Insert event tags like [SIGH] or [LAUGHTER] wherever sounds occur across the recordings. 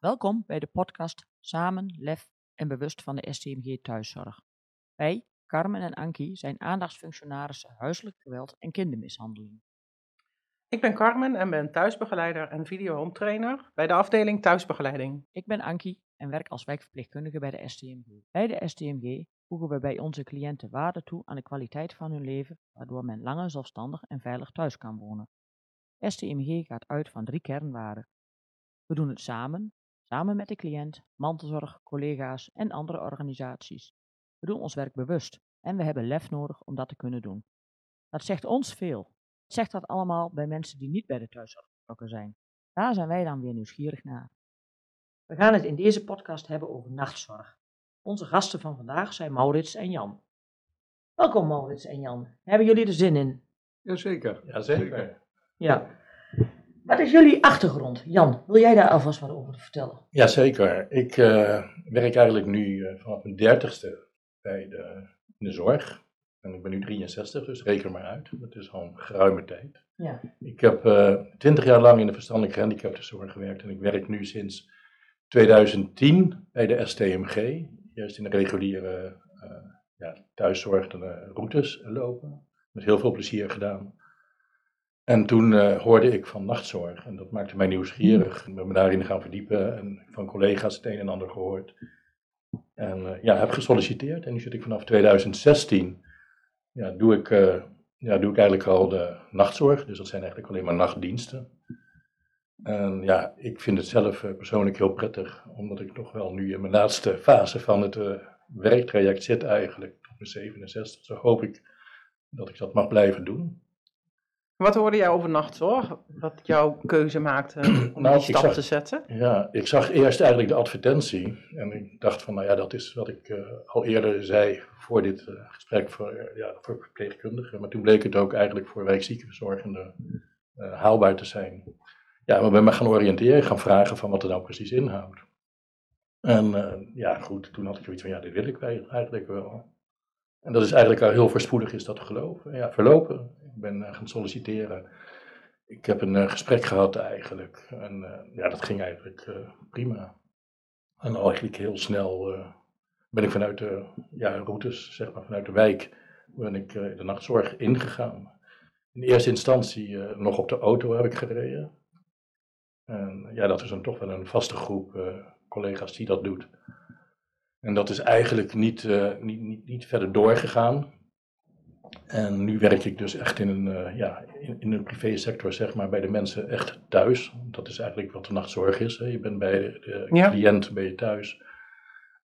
Welkom bij de podcast Samen, Lef en Bewust van de STMG Thuiszorg. Wij, Carmen en Ankie, zijn aandachtsfunctionarissen huiselijk geweld en kindermishandeling. Ik ben Carmen en ben thuisbegeleider en videohondtrainer bij de afdeling thuisbegeleiding. Ik ben Ankie en werk als wijkverpleegkundige bij de STMG. Bij de STMG voegen we bij onze cliënten waarde toe aan de kwaliteit van hun leven, waardoor men langer zelfstandig en veilig thuis kan wonen. STMG gaat uit van drie kernwaarden. We doen het samen, samen met de cliënt, mantelzorg, collega's en andere organisaties. We doen ons werk bewust en we hebben lef nodig om dat te kunnen doen. Dat zegt ons veel. Zegt dat allemaal bij mensen die niet bij de thuiszorg betrokken zijn. Daar zijn wij dan weer nieuwsgierig naar. We gaan het in deze podcast hebben over nachtzorg. Onze gasten van vandaag zijn Maurits en Jan. Welkom Maurits en Jan. Hebben jullie er zin in? Jazeker. Jazeker. Ja. Wat is jullie achtergrond? Jan, wil jij daar alvast wat over vertellen? Jazeker. Ik eh, werk eigenlijk nu eh, vanaf mijn dertigste bij de, in de zorg. En ik ben nu 63, dus reken maar uit. Dat is al een geruime tijd. Ja. Ik heb twintig jaar lang in de verstandelijke gehandicaptenzorg gewerkt. En ik werk nu sinds 2010 bij de STMG. Juist in de reguliere uh, ja, thuiszorgende routes lopen. Met heel veel plezier gedaan. En toen uh, hoorde ik van nachtzorg en dat maakte mij nieuwsgierig. Ik ben me daarin gaan verdiepen en van collega's het een en ander gehoord. En uh, ja, heb gesolliciteerd en nu zit ik vanaf 2016, ja, doe ik, uh, ja, doe ik eigenlijk al de nachtzorg. Dus dat zijn eigenlijk alleen maar nachtdiensten. En ja, ik vind het zelf persoonlijk heel prettig, omdat ik toch wel nu in mijn laatste fase van het werktraject zit eigenlijk. Op mijn 67, zo hoop ik dat ik dat mag blijven doen. Wat hoorde jij over nachtzorg? Wat jouw keuze maakte om Nou, die stap zag- te zetten? Ja, ik zag eerst eigenlijk de advertentie en ik dacht van, nou ja, dat is wat ik eh, al eerder zei voor dit eh, gesprek voor, eh, ja, voor verpleegkundigen. Maar toen bleek het ook eigenlijk voor wijkziekenverzorgenden eh, haalbaar te zijn. Ja, maar ben me gaan oriënteren, gaan vragen van wat het nou precies inhoudt. En ja, goed, toen had ik zoiets van, ja, dit wil ik eigenlijk wel. En dat is eigenlijk al heel voorspoedig is dat gelopen. Ja, verlopen. Ik ben eh, gaan solliciteren. Ik heb een eh, gesprek gehad eigenlijk. En eh, ja, dat ging eigenlijk prima. En eigenlijk heel snel ben ik vanuit de ja, routes, zeg maar vanuit de wijk, ben ik de nachtzorg ingegaan. In eerste instantie nog op de auto heb ik gereden. En ja, dat is dan toch wel een vaste groep collega's die dat doet. En dat is eigenlijk niet, eh, niet, niet, niet verder doorgegaan. En nu werk ik dus echt in een, eh, ja, in, in een privésector, zeg maar, bij de mensen echt thuis. Dat is eigenlijk wat de nachtzorg is. Hè. Je bent bij de, de Ja. cliënt, ben je thuis.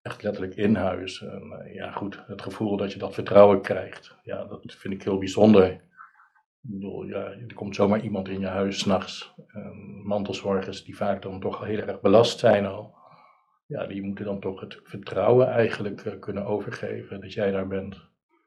Echt letterlijk in huis. En, eh, ja, goed, het gevoel dat je dat vertrouwen krijgt, ja, dat vind ik heel bijzonder. Ik bedoel, ja, er komt zomaar iemand in je huis s'nachts. Mantelzorgers die vaak dan toch heel erg belast zijn al. Ja, die moeten dan toch het vertrouwen eigenlijk kunnen overgeven dat jij daar bent.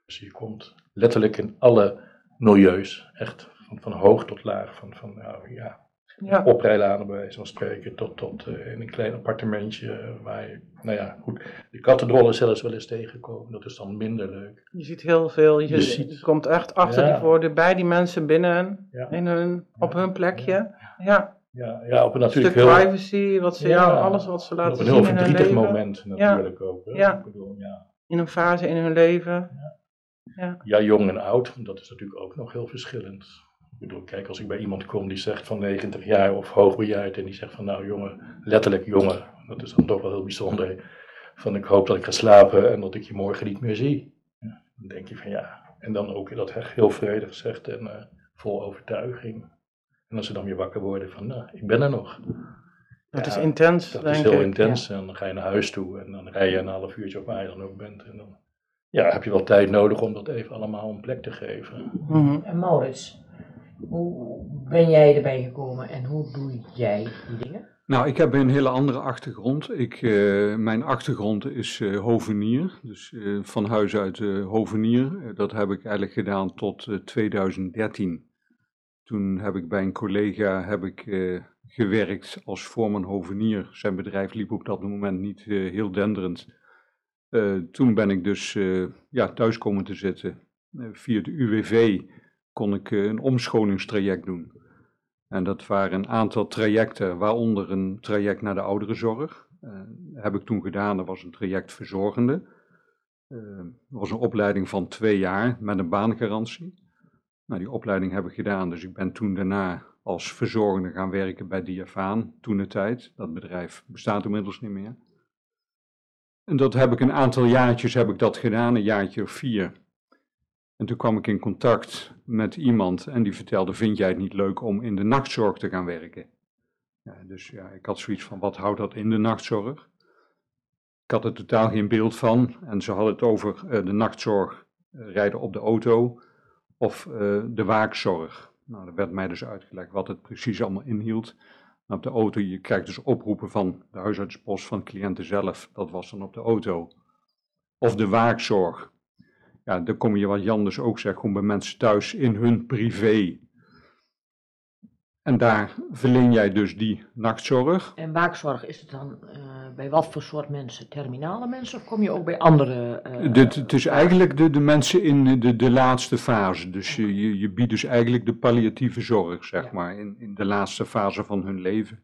Dus je komt letterlijk in alle milieus, echt van, van hoog tot laag, van, van nou, ja, Ja. oprijlanen bij wijze van spreken, tot, tot eh, in een klein appartementje waar je, nou ja, goed, de kattendrollen zelfs wel eens tegenkomen, dat is dan minder leuk. Je ziet heel veel, je, Je ziet- je komt echt achter Ja. die woorden bij die mensen binnen, Ja, in hun, op hun plekje. Ja, ja, ja op een een natuurlijk stuk heel, privacy, wat ze Ja. alles wat ze laten op een zien heel in hun verdrietig leven. moment natuurlijk ook. Hè? Ja. Ik bedoel, ja. In een fase in hun leven. ja, jong en oud, dat is natuurlijk ook nog heel verschillend. Ik bedoel, kijk, als ik bij iemand kom die zegt van 90 jaar of hoogbejaard en die zegt van nou jongen, letterlijk jongen, dat is dan toch wel heel bijzonder. Van ik hoop dat ik ga slapen en dat ik je morgen niet meer zie. Ja, dan denk je van ja, en dan ook dat echt heel vredig zegt en eh, vol overtuiging. En als ze dan weer wakker worden van nou, ik ben er nog. Dat Ja, is intens, Dat denk is heel ik. intens. En dan ga je naar huis toe en dan rij je een half uurtje of waar je dan ook bent. En dan ja, heb je wel tijd nodig om dat even allemaal een plek te geven. Mhm. En Maurits, hoe ben jij erbij gekomen en hoe doe jij die dingen? Nou, ik heb een hele andere achtergrond. Ik, eh, mijn achtergrond is eh, hovenier, dus eh, van huis uit eh, hovenier. Dat heb ik eigenlijk gedaan tot eh, 2013. Toen heb ik bij een collega heb ik, eh, gewerkt als voorman hovenier. Zijn bedrijf liep op dat moment niet eh, heel denderend. Eh, toen ben ik dus ja, thuis komen te zitten. Via de UWV kon ik een omscholingstraject doen. En dat waren een aantal trajecten, waaronder een traject naar de ouderenzorg. Uh, heb ik toen gedaan, dat was een traject verzorgende. Uh, dat was een opleiding van twee jaar met een baangarantie. Nou, die opleiding heb ik gedaan, dus ik ben toen daarna als verzorgende gaan werken bij Diafaan, toen de tijd. Dat bedrijf bestaat inmiddels niet meer. En dat heb ik een aantal jaartjes heb ik dat gedaan, een jaartje of vier. En toen kwam ik in contact met iemand en die vertelde, vind jij het niet leuk om in de nachtzorg te gaan werken? Ja, dus ja, ik had zoiets van, wat houdt dat in de nachtzorg? Ik had er totaal geen beeld van en ze hadden het over uh, de nachtzorg, uh, rijden op de auto of uh, de waakzorg. Nou, er werd mij dus uitgelegd wat het precies allemaal inhield. Nou, op de auto, je krijgt dus oproepen van de huisartspost van cliënten zelf, dat was dan op de auto. Of de waakzorg, ja, dan kom je wat Jan dus ook zegt, gewoon bij mensen thuis in hun privé. En daar verleen jij dus die nachtzorg. En waakzorg, is het dan uh, bij wat voor soort mensen? Terminale mensen of kom je ook bij andere? Uh, Dit, het is eigenlijk de, de mensen in de, de laatste fase. Dus je, je, je biedt dus eigenlijk de palliatieve zorg, zeg ja. maar, in, in de laatste fase van hun leven.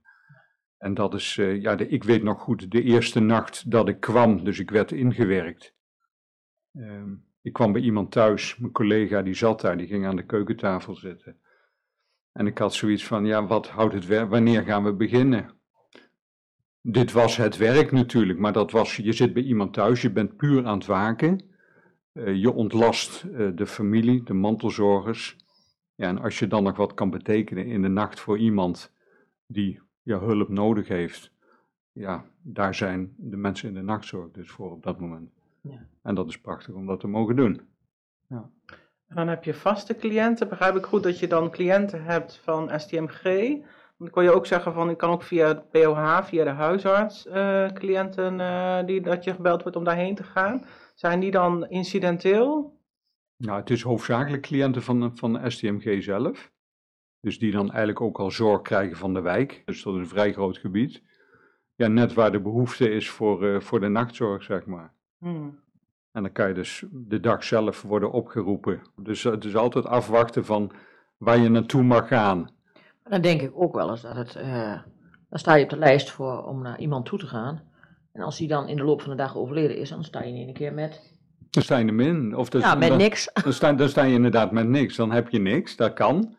En dat is, uh, ja, de, ik weet nog goed, de eerste nacht dat ik kwam, dus ik werd ingewerkt. Um, ik kwam bij iemand thuis, mijn collega die zat daar, die ging aan de keukentafel zitten. En ik had zoiets van, ja, wat houdt het werk, wanneer gaan we beginnen? Dit was het werk natuurlijk, maar dat was, je zit bij iemand thuis, je bent puur aan het waken. Uh, je ontlast uh, de familie, de mantelzorgers. Ja, en als je dan nog wat kan betekenen in de nacht voor iemand die ja, hulp nodig heeft, ja, daar zijn de mensen in de nachtzorg dus voor op dat moment. Ja. En dat is prachtig om dat te mogen doen. Ja. En dan heb je vaste cliënten. Begrijp ik goed dat je dan cliënten hebt van STMG? Dan kon je ook zeggen van, ik kan ook via het POH, via de huisarts, uh, cliënten uh, die, dat je gebeld wordt om daarheen te gaan. Zijn die dan incidenteel? Nou, het is hoofdzakelijk cliënten van, van STMG zelf. Dus die dan eigenlijk ook al zorg krijgen van de wijk. Dus dat is een vrij groot gebied. Ja, net waar de behoefte is voor, uh, voor de nachtzorg, zeg maar. Hmm. En dan kan je dus de dag zelf worden opgeroepen. Dus het is altijd afwachten van waar je naartoe mag gaan. Dan denk ik ook wel eens dat het. Uh, dan sta je op de lijst voor om naar iemand toe te gaan. En als die dan in de loop van de dag overleden is, dan sta je in een keer met. Dan sta je er min. Of dus, ja, met dan, niks. Dan sta, dan sta je inderdaad met niks. Dan heb je niks, dat kan.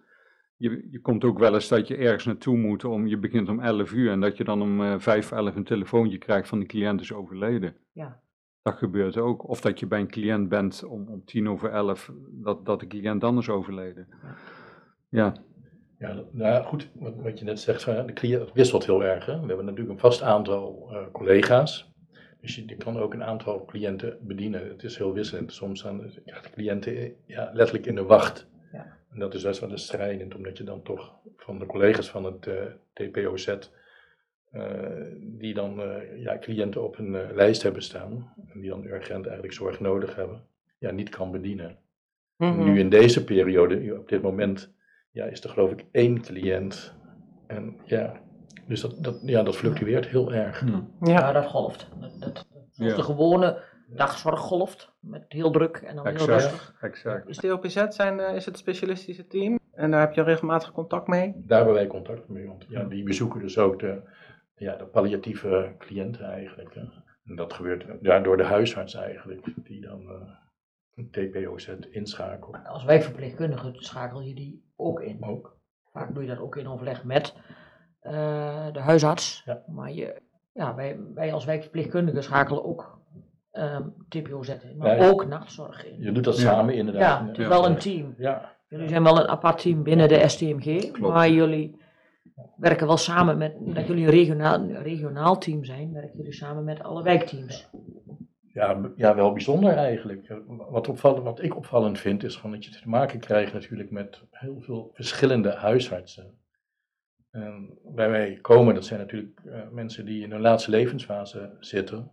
Je, je komt ook wel eens dat je ergens naartoe moet. Om, je begint om 11 uur en dat je dan om uh, 5, 11 een telefoontje krijgt van de cliënt is overleden. Ja. Dat gebeurt ook. Of dat je bij een cliënt bent om, om tien over elf, dat, dat de cliënt dan is overleden. Ja. Ja, nou goed, wat, wat je net zegt, de cliënt wisselt heel erg. Hè? We hebben natuurlijk een vast aantal uh, collega's. Dus je, je, kan ook een aantal cliënten bedienen. Het is heel wisselend. Soms staan de, ja, de cliënten ja, letterlijk in de wacht. Ja. En dat is best wel een strijdend, omdat je dan toch van de collega's van het uh, TPOZ die dan uh, ja, cliënten op een uh, lijst hebben staan, en die dan urgent eigenlijk zorg nodig hebben, ja, niet kan bedienen. Mm-hmm. Nu in deze periode, op dit moment, ja, is er geloof ik één cliënt. En ja, dus dat, dat, ja, dat fluctueert heel erg. Mm. Ja. ja, dat golft. Dat, dat, ja. De gewone dagzorg golft, met heel druk en dan exact, heel rustig. Exact. Dus DOPZ zijn, is het specialistische team en daar heb je regelmatig contact mee? Daar hebben wij contact mee, want ja, die bezoeken dus ook de ja, de palliatieve cliënten eigenlijk. Hè. En dat gebeurt ja, door de huisarts eigenlijk, die dan uh, een TPOZ inschakelt. Als wijkverpleegkundige schakel je die ook in. Ook. Vaak doe je dat ook in overleg met uh, de huisarts. Ja. Maar je, ja, wij, wij als wijkverpleegkundigen schakelen ook um, TPOZ in, maar ja, ook nachtzorg in. Je doet dat samen inderdaad. Ja, het is wel een team. Ja. Jullie zijn wel een apart team binnen de STMG, Klopt. maar jullie werken wel samen met, dat jullie een regionaal, regionaal team zijn, werken jullie samen met alle wijkteams. Ja, ja, wel bijzonder eigenlijk. Wat, opvallend, wat ik opvallend vind, is gewoon dat je te maken krijgt natuurlijk met heel veel verschillende huisartsen. En bij mij komen, dat zijn natuurlijk uh, mensen die in hun laatste levensfase zitten.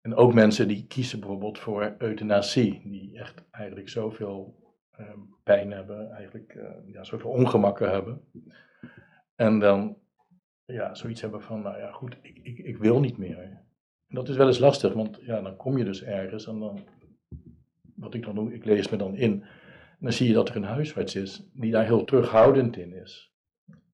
En ook mensen die kiezen bijvoorbeeld voor euthanasie, die echt eigenlijk zoveel uh, pijn hebben, eigenlijk uh, ja, zoveel ongemakken hebben. En dan ja, zoiets hebben van, nou ja, goed, ik, ik, ik wil niet meer. En dat is wel eens lastig, want ja, dan kom je dus ergens en dan, wat ik dan doe, ik lees me dan in. En dan zie je dat er een huisarts is die daar heel terughoudend in is.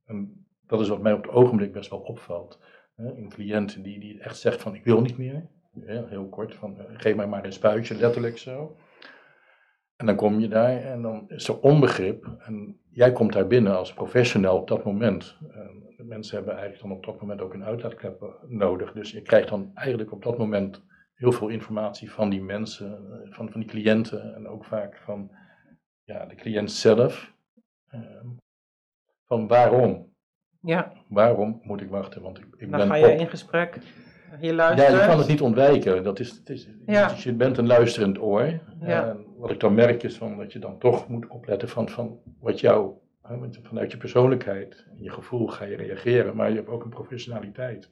En dat is wat mij op het ogenblik best wel opvalt. Een cliënt die, die echt zegt van ik wil niet meer. Heel, heel kort, van eh, geef mij maar een spuitje, letterlijk zo. En dan kom je daar en dan is er onbegrip. En jij komt daar binnen als professional op dat moment. De mensen hebben eigenlijk dan op dat moment ook een uitlaatklep eh, nodig. Dus je krijgt dan eigenlijk op dat moment heel veel informatie van die mensen, eh, van, van die cliënten en ook vaak van ja, de cliënt zelf. Ehm, van waarom? Ja, Waarom moet ik wachten? Want ik, ik dan ben ga je op- in gesprek. Je ja, luistert. je kan het niet ontwijken. Dat is, het is, Ja. dus je bent een luisterend oor. Ja. En wat ik dan merk is van, dat je dan toch moet opletten van, van wat jou, vanuit je persoonlijkheid en je gevoel ga je reageren, maar je hebt ook een professionaliteit.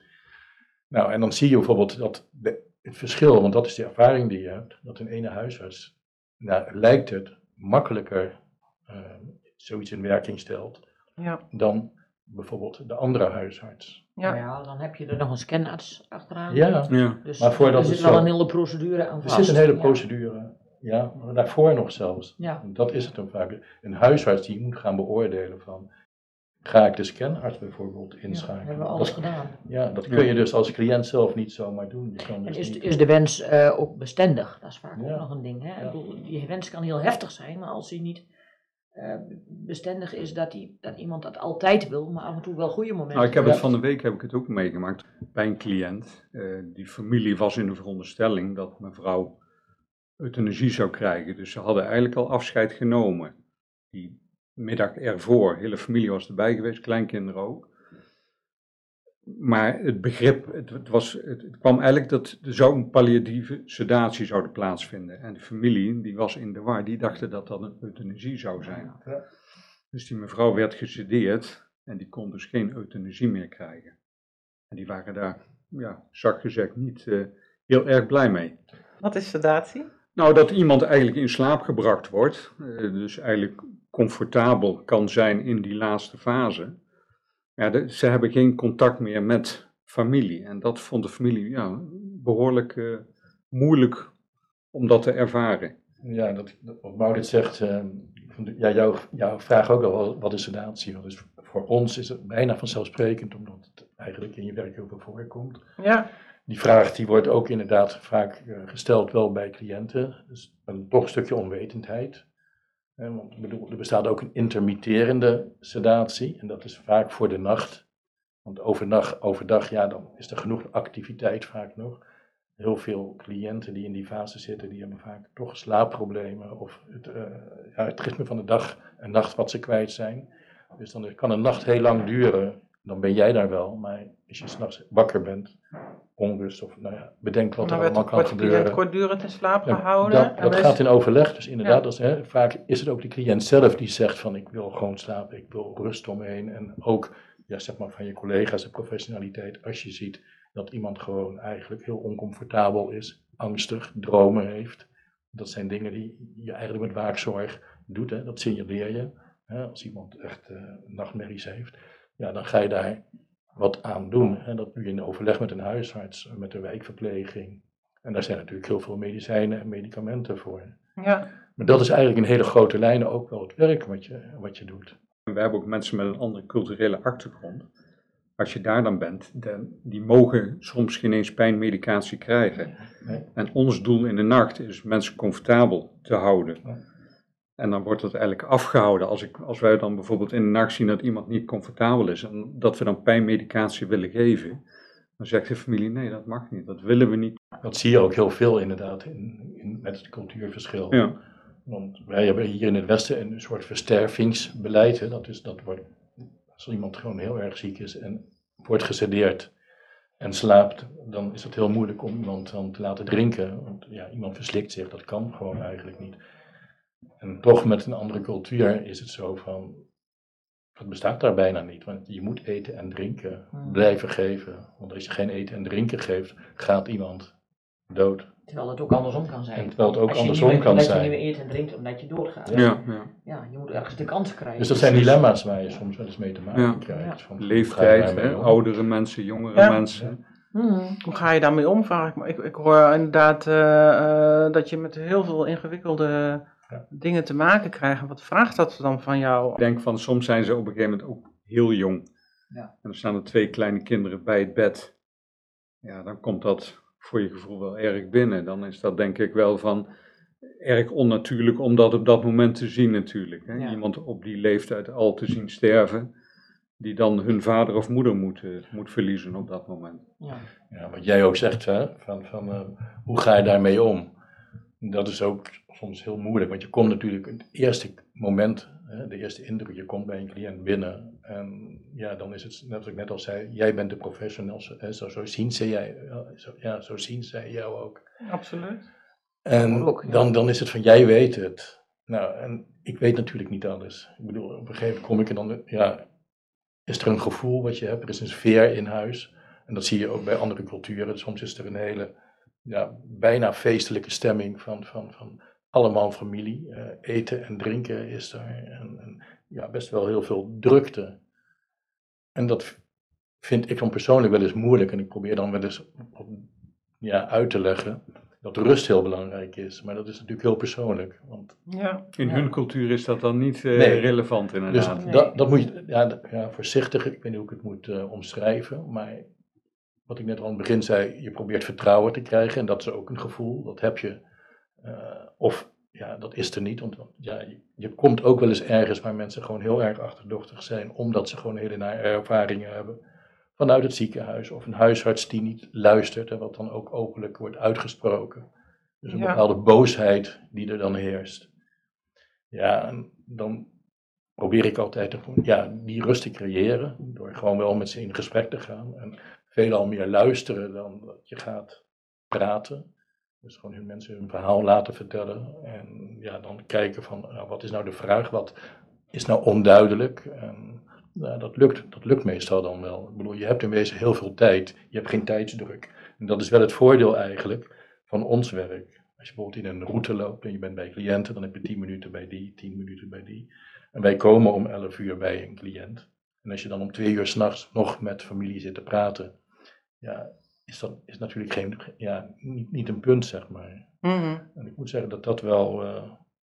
Nou, en dan zie je bijvoorbeeld dat het verschil, want dat is de ervaring die je hebt, dat een ene huisarts, nou, lijkt het makkelijker eh, zoiets in werking stelt Ja, dan bijvoorbeeld de andere huisarts. ja. Nou ja, dan heb je er nog een scanarts achteraan. Ja, Ja. Dus Maar voordat er het zit wel zo- een hele procedure aan Er vast. zit een hele Ja. procedure, ja, maar daarvoor nog zelfs. Ja. Dat is het dan vaak. Een huisarts die moet gaan beoordelen van, ga ik de scanarts bijvoorbeeld Ja, inschakelen? hebben we alles dat, gedaan. ja, dat kun je dus als cliënt zelf niet zomaar doen. Je kan En dus is, niet- is de wens eh, ook bestendig? Dat is vaak Ja. ook nog een ding. Hè? Ja. Ik bedoel, die wens kan heel heftig zijn, maar als hij niet eh, bestendig is dat, die, dat iemand dat altijd wil, maar af en toe wel goede momenten. Nou, ik heb het van de week heb ik het ook meegemaakt bij een cliënt. Eh, die familie was in de veronderstelling dat mevrouw euthanasie zou krijgen. Dus ze hadden eigenlijk al afscheid genomen. Die middag ervoor, de hele familie was erbij geweest, kleinkinderen ook. Maar het begrip, het, het was, het, het kwam eigenlijk dat er zou een palliatieve sedatie zouden plaatsvinden. En de familie, die was in de war, die dachten dat dat een euthanasie zou zijn. Ja. Dus die mevrouw werd gesedeerd en die kon dus geen euthanasie meer krijgen. En die waren daar, ja, zak gezegd, niet eh, heel erg blij mee. Wat is sedatie? Nou, dat iemand eigenlijk in slaap gebracht wordt, eh, dus eigenlijk comfortabel kan zijn in die laatste fase. Ja, de- ze hebben geen contact meer met familie. En dat vond de familie ja, behoorlijk eh, moeilijk om dat te ervaren. Ja, dat, wat Maurits zegt, eh, de- ja, jouw, jouw vraag ook al, wat is sedatie? Want dus voor ons is het bijna vanzelfsprekend, omdat het eigenlijk in je werk heel veel voorkomt. Ja, Die vraag die wordt ook inderdaad vaak eh, gesteld wel bij cliënten. Dus een, toch een stukje onwetendheid. Want er bestaat ook een intermitterende sedatie. En dat is vaak voor de nacht. Want overdag, overdag ja, dan is er genoeg activiteit vaak nog. Heel veel cliënten die in die fase zitten, die hebben vaak toch slaapproblemen. Of het, eh, ja, het ritme van de dag en nacht wat ze kwijt zijn. Dus dan kan een nacht heel lang duren. Dan ben jij daar wel. Maar als je s'nachts wakker bent, onrust of nou ja, bedenk wat dan er allemaal kan gebeuren. kortdurend in slaap Ja, gehouden. dat gaat in overleg, dus inderdaad, Ja. dat is, hè, vaak is het ook de cliënt zelf die zegt van ik wil gewoon slapen, ik wil rust omheen. En ook ja, zeg maar van je collega's de professionaliteit, als je ziet dat iemand gewoon eigenlijk heel oncomfortabel is, angstig, dromen heeft. Dat zijn dingen die je eigenlijk met waakzorg doet, hè, dat signaleer je. Hè, als iemand echt eh, nachtmerries heeft, ja, dan ga je daar wat aan doen. En dat doe je in overleg met een huisarts, met de wijkverpleging. En daar zijn natuurlijk heel veel medicijnen en medicamenten voor. Ja, Maar dat is eigenlijk in hele grote lijnen ook wel het werk wat je, wat je doet. En we hebben ook mensen met een andere culturele achtergrond. Als je daar dan bent, dan, die mogen soms geen eens pijnmedicatie krijgen. Nee. En ons doel in de nacht is mensen comfortabel te houden. En dan wordt dat eigenlijk afgehouden. Als, ik, als wij dan bijvoorbeeld in de nacht zien dat iemand niet comfortabel is en dat we dan pijnmedicatie willen geven, dan zegt de familie: nee, dat mag niet, dat willen we niet. Dat zie je ook heel veel inderdaad in, in, met het cultuurverschil. Ja. Want wij hebben hier in het Westen een soort verstervingsbeleid. Hè. Dat is, dat wordt, als iemand gewoon heel erg ziek is en wordt gesedeerd en slaapt, dan is het heel moeilijk om iemand dan te laten drinken. Want ja, iemand verslikt zich, dat kan gewoon eigenlijk niet. En toch met een andere cultuur is het zo van, dat bestaat daar bijna niet. Want je moet eten en drinken Hmm. blijven geven. Want als je geen eten en drinken geeft, gaat iemand dood. Terwijl het ook andersom kan zijn. En terwijl het ook Als andersom meer- kan zijn. je niet meer eet en drinkt omdat je doorgaat. Ja. Ja, ja. Je moet ergens de kans krijgen. Dus dat zijn dilemma's waar je soms wel eens mee te maken Ja. krijgt. Van, Leeftijd, hè, oudere mensen, jongere Ja. mensen. Hmm. hoe ga je daarmee om? Vraag ik me. Ik, ik hoor inderdaad eh, eh, dat je met heel veel ingewikkelde Ja. dingen te maken krijgt. Wat vraagt dat dan van jou? Ik denk van soms zijn ze op een gegeven moment ook heel jong. Ja. En dan staan er twee kleine kinderen bij het bed. Ja, dan komt dat voor je gevoel wel erg binnen. Dan is dat denk ik wel van erg onnatuurlijk om dat op dat moment te zien natuurlijk. Hè? Ja. Iemand op die leeftijd al te zien sterven, die dan hun vader of moeder moet, eh, moet verliezen op dat moment. Ja. Ja, wat jij ook zegt, hè, van, van eh, hoe ga je daarmee om? Dat is ook soms heel moeilijk, want je komt natuurlijk het eerste moment, hè, de eerste indruk, je komt bij een cliënt binnen en ja, dan is het, net wat ik net al zei, jij bent de professional, zo, hè, zo, zo zien ze jij, ja, zo, ja, zo zien zij jou ook. Absoluut. En Ook, ja. dan, dan is het van, jij weet het. Nou, en ik weet natuurlijk niet alles. Ik bedoel, op een gegeven moment kom ik en dan, ja, is er een gevoel wat je hebt, er is een sfeer in huis. En dat zie je ook bij andere culturen. Soms is er een hele, ja, bijna feestelijke stemming van, van, van allemaal familie. Eh, eten en drinken is er. En, en ja, best wel heel veel drukte. En dat vind ik dan persoonlijk wel eens moeilijk. En ik probeer dan wel eens op- ja, uit te leggen dat rust heel belangrijk is. Maar dat is natuurlijk heel persoonlijk. Want Ja. In Ja. hun cultuur is dat dan niet eh, Nee. relevant Dus inderdaad. Nee. dat, dat moet je, ja, ja, voorzichtig, ik weet niet hoe ik het moet eh, omschrijven, maar wat ik net al aan het begin zei, je probeert vertrouwen te krijgen en dat is ook een gevoel, dat heb je. Eh, of ja, dat is er niet, want ja, je, komt ook wel eens ergens waar mensen gewoon heel erg achterdochtig zijn, omdat ze gewoon hele nare ervaringen hebben vanuit het ziekenhuis of een huisarts die niet luistert en wat dan ook openlijk wordt uitgesproken. Dus een Ja. bepaalde boosheid die er dan heerst. Ja, en dan probeer ik altijd ja, die rust te creëren. Door gewoon wel met ze in gesprek te gaan. En veelal meer luisteren dan dat je gaat praten. Dus gewoon hun mensen hun verhaal laten vertellen. En ja, dan kijken van nou, wat is nou de vraag? Wat is nou onduidelijk? En dat, lukt, dat lukt meestal dan wel. Ik bedoel, je hebt in wezen heel veel tijd. Je hebt geen tijdsdruk. En dat is wel het voordeel eigenlijk van ons werk. Als je bijvoorbeeld in een route loopt en je bent bij cliënten, dan heb je 10 minuten bij die, 10 minuten bij die. En wij komen om 11 uur bij een cliënt. En als je dan om 2 uur s'nachts nog met familie zit te praten, ja, is dat is natuurlijk geen, ja, niet, niet een punt, zeg maar. Mhm. En ik moet zeggen dat dat wel eh,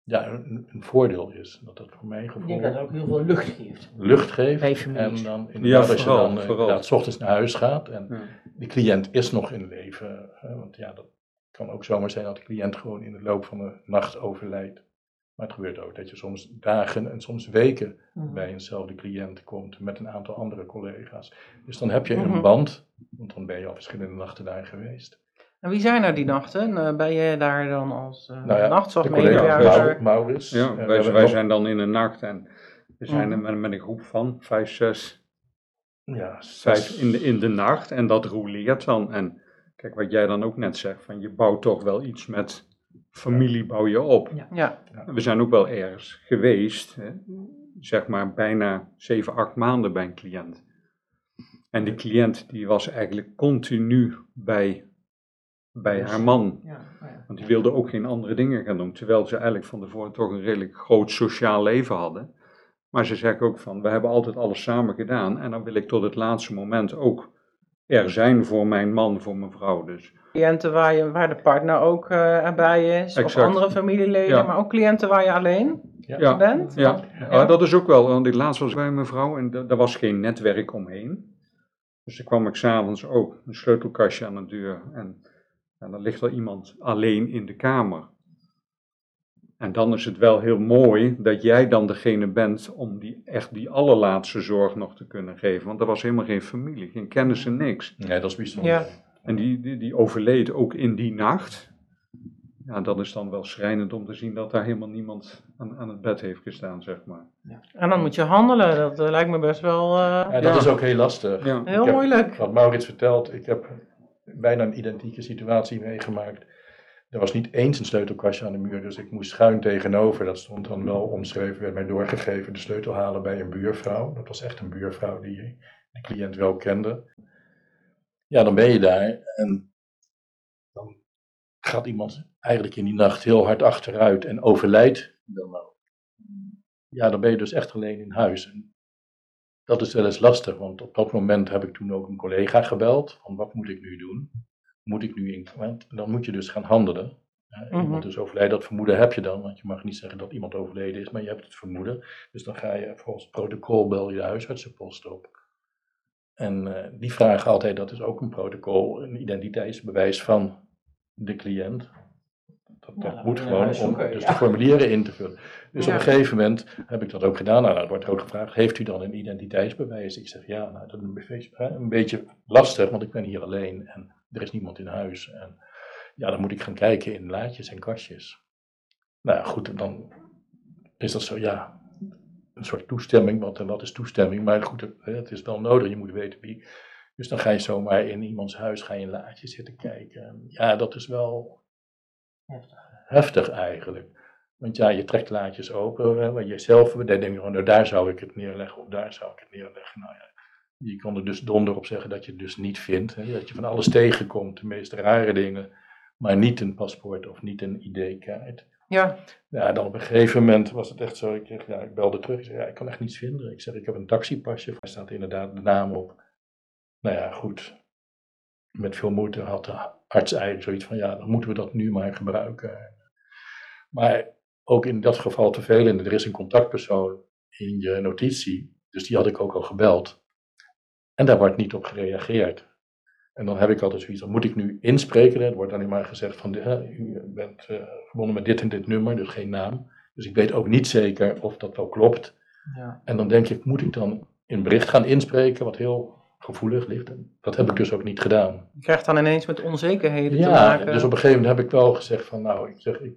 ja, een, een voordeel is. Dat dat voor mijn Ik gevoel denk dat het ook heel veel lucht geeft. lucht geeft. Families. En dan inderdaad, als je dan eh, vooral. 's ochtends naar huis gaat en Ja. de cliënt is nog in leven. Hè, want ja, dat kan ook zomaar zijn dat de cliënt gewoon in de loop van de nacht overlijdt. Maar het gebeurt ook dat je soms dagen en soms weken Mhm. bij eenzelfde cliënt komt met een aantal andere collega's. Dus dan heb je Mhm. een band, want dan ben je al verschillende nachten daar geweest. En wie zijn er die nachten? Eh, ben je daar dan als uh, Nou ja, De nachtzorgmedewerker? Mau- Maurits. Ja, eh, we wij, wij nog- zijn dan in een nacht en we zijn Mhm. er met, met een groep van vijf, zes, ja, vijf in de, in de nacht en dat roleert dan. En kijk, wat jij dan ook net zegt, van je bouwt toch wel iets met familie bouw je op. Ja. We zijn ook wel ergens geweest, hè, zeg maar bijna zeven, acht maanden bij een cliënt. En die cliënt die was eigenlijk continu bij, bij haar man. Ja, nou ja. Want die wilde ook geen andere dingen gaan doen. Terwijl ze eigenlijk van tevoren toch een redelijk groot sociaal leven hadden. Maar ze zeggen ook van, we hebben altijd alles samen gedaan. En dan wil ik tot het laatste moment ook er zijn voor mijn man, voor mijn vrouw. Dus Cliënten waar, je, waar de partner ook erbij is, of andere familieleden, Ja. maar ook cliënten waar je alleen Ja. bent. ja, Ja. ja, dat is ook wel. Want ik laatst was bij mijn vrouw en da- daar was geen netwerk omheen. Dus dan kwam ik s'avonds ook een sleutelkastje aan de deur. En, en dan ligt er iemand alleen in de kamer. En dan is het wel heel mooi dat jij dan degene bent om die, echt die allerlaatste zorg nog te kunnen geven. Want er was helemaal geen familie, geen kennissen, niks. Nee, dat is bijzonder. Ja. En die, die, die overleed ook in die nacht. Ja, dat is dan wel schrijnend om te zien dat daar helemaal niemand aan, aan het bed heeft gestaan, zeg maar. En dan moet je handelen. Dat eh, lijkt me best wel eh, Ja, dat Ja. is ook heel lastig. Ja. heel heb- moeilijk. Wat Maurits vertelt, ik heb bijna een identieke situatie meegemaakt. Er was niet eens een sleutelkastje aan de muur, dus ik moest schuin tegenover. Dat stond dan wel omschreven, werd mij doorgegeven, de sleutel halen bij een buurvrouw. Dat was echt een buurvrouw die de cliënt wel kende. Ja, dan ben je daar en dan gaat iemand eigenlijk in die nacht heel hard achteruit en overlijdt ook. Ja, dan ben je dus echt alleen in huis. En dat is wel eens lastig, want op dat moment heb ik toen ook een collega gebeld. Van wat moet ik nu doen? Moet ik nu in? Want dan moet je dus gaan handelen. Mhm. Iemand is overleden, dat vermoeden heb je dan, want je mag niet zeggen dat iemand overleden is, maar je hebt het vermoeden. Dus dan ga je volgens het protocol bel je de huisartsenpost op. En eh, die vragen altijd, dat is ook een protocol, een identiteitsbewijs van de cliënt. Dat, dat moet gewoon om dus ja. de formulieren in te vullen. Dus Ja. op een gegeven moment heb ik dat ook gedaan. Nou, dan wordt ook gevraagd, heeft u dan een identiteitsbewijs? Ik zeg ja, nou, dat is een beetje, hè, een beetje lastig, want ik ben hier alleen en er is niemand in huis. En ja, dan moet ik gaan kijken in laadjes en kastjes. Nou goed, dan is dat zo, ja, een soort toestemming, want wat is toestemming? Maar goed, het- is wel nodig, je moet weten wie. Dus dan ga je zomaar in iemands huis, ga je in laadjes zitten kijken. En Ja, dat is wel Heftig. heftig eigenlijk. Want ja, je trekt laadjes open, waar je zelf dan denk je, nou, daar zou ik het neerleggen of daar zou ik het neerleggen. Nou ja, je kan er dus donder op zeggen dat je het dus niet vindt. Hè, dat je van alles tegenkomt, de meest rare dingen, maar niet een paspoort of niet een ID-kaart. Ja, Ja, dan op een gegeven moment was het echt zo, ik, zeg, ja, ik belde terug, ik zeg, ja, ik kan echt niets vinden. Ik zeg, ik heb een taxipasje, daar staat inderdaad de naam op. Nou ja, goed. Met veel moeite had de arts eigenlijk zoiets van, ja, dan moeten we dat nu maar gebruiken. Maar ook in dat geval te veel, en er is een contactpersoon in je notitie, dus die had ik ook al gebeld. En daar wordt niet op gereageerd. En dan heb ik altijd zoiets, dan moet ik nu inspreken. Er wordt alleen maar gezegd van, hè, u bent eh, verbonden met dit en dit nummer, dus geen naam. Dus ik weet ook niet zeker of dat wel klopt. Ja. En dan denk ik, moet ik dan een bericht gaan inspreken, wat heel gevoelig ligt. En dat heb ik dus ook niet gedaan. je krijgt dan ineens met onzekerheden te Ja, maken. dus op een gegeven moment heb ik wel gezegd van, nou, ik zeg, ik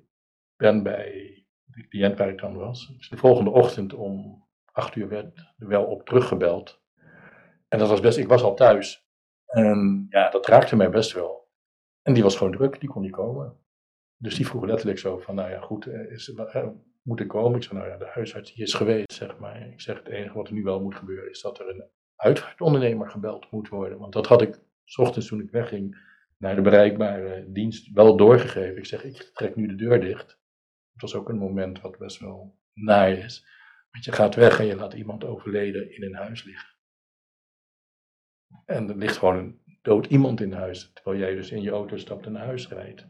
ben bij de cliënt waar ik dan was. Dus de volgende ochtend om acht uur werd er wel op teruggebeld. En dat was best, ik was al thuis. En ja, dat raakte mij best wel. En die was gewoon druk, die kon niet komen. Dus die vroeg letterlijk zo van, nou ja, goed, eh, is, eh, moet ik komen? Ik zei, nou ja, de huisarts is geweest, zeg maar. Ik zeg, het enige wat er nu wel moet gebeuren is dat er een uitvaartondernemer gebeld moet worden. Want dat had ik, s ochtends toen ik wegging, naar de bereikbare dienst wel doorgegeven. Ik zeg, ik trek nu de deur dicht. Het was ook een moment wat best wel naar is. Want je gaat weg en je laat iemand overleden in een huis liggen. En er ligt gewoon een dood iemand in huis, terwijl jij dus in je auto stapt en naar huis rijdt.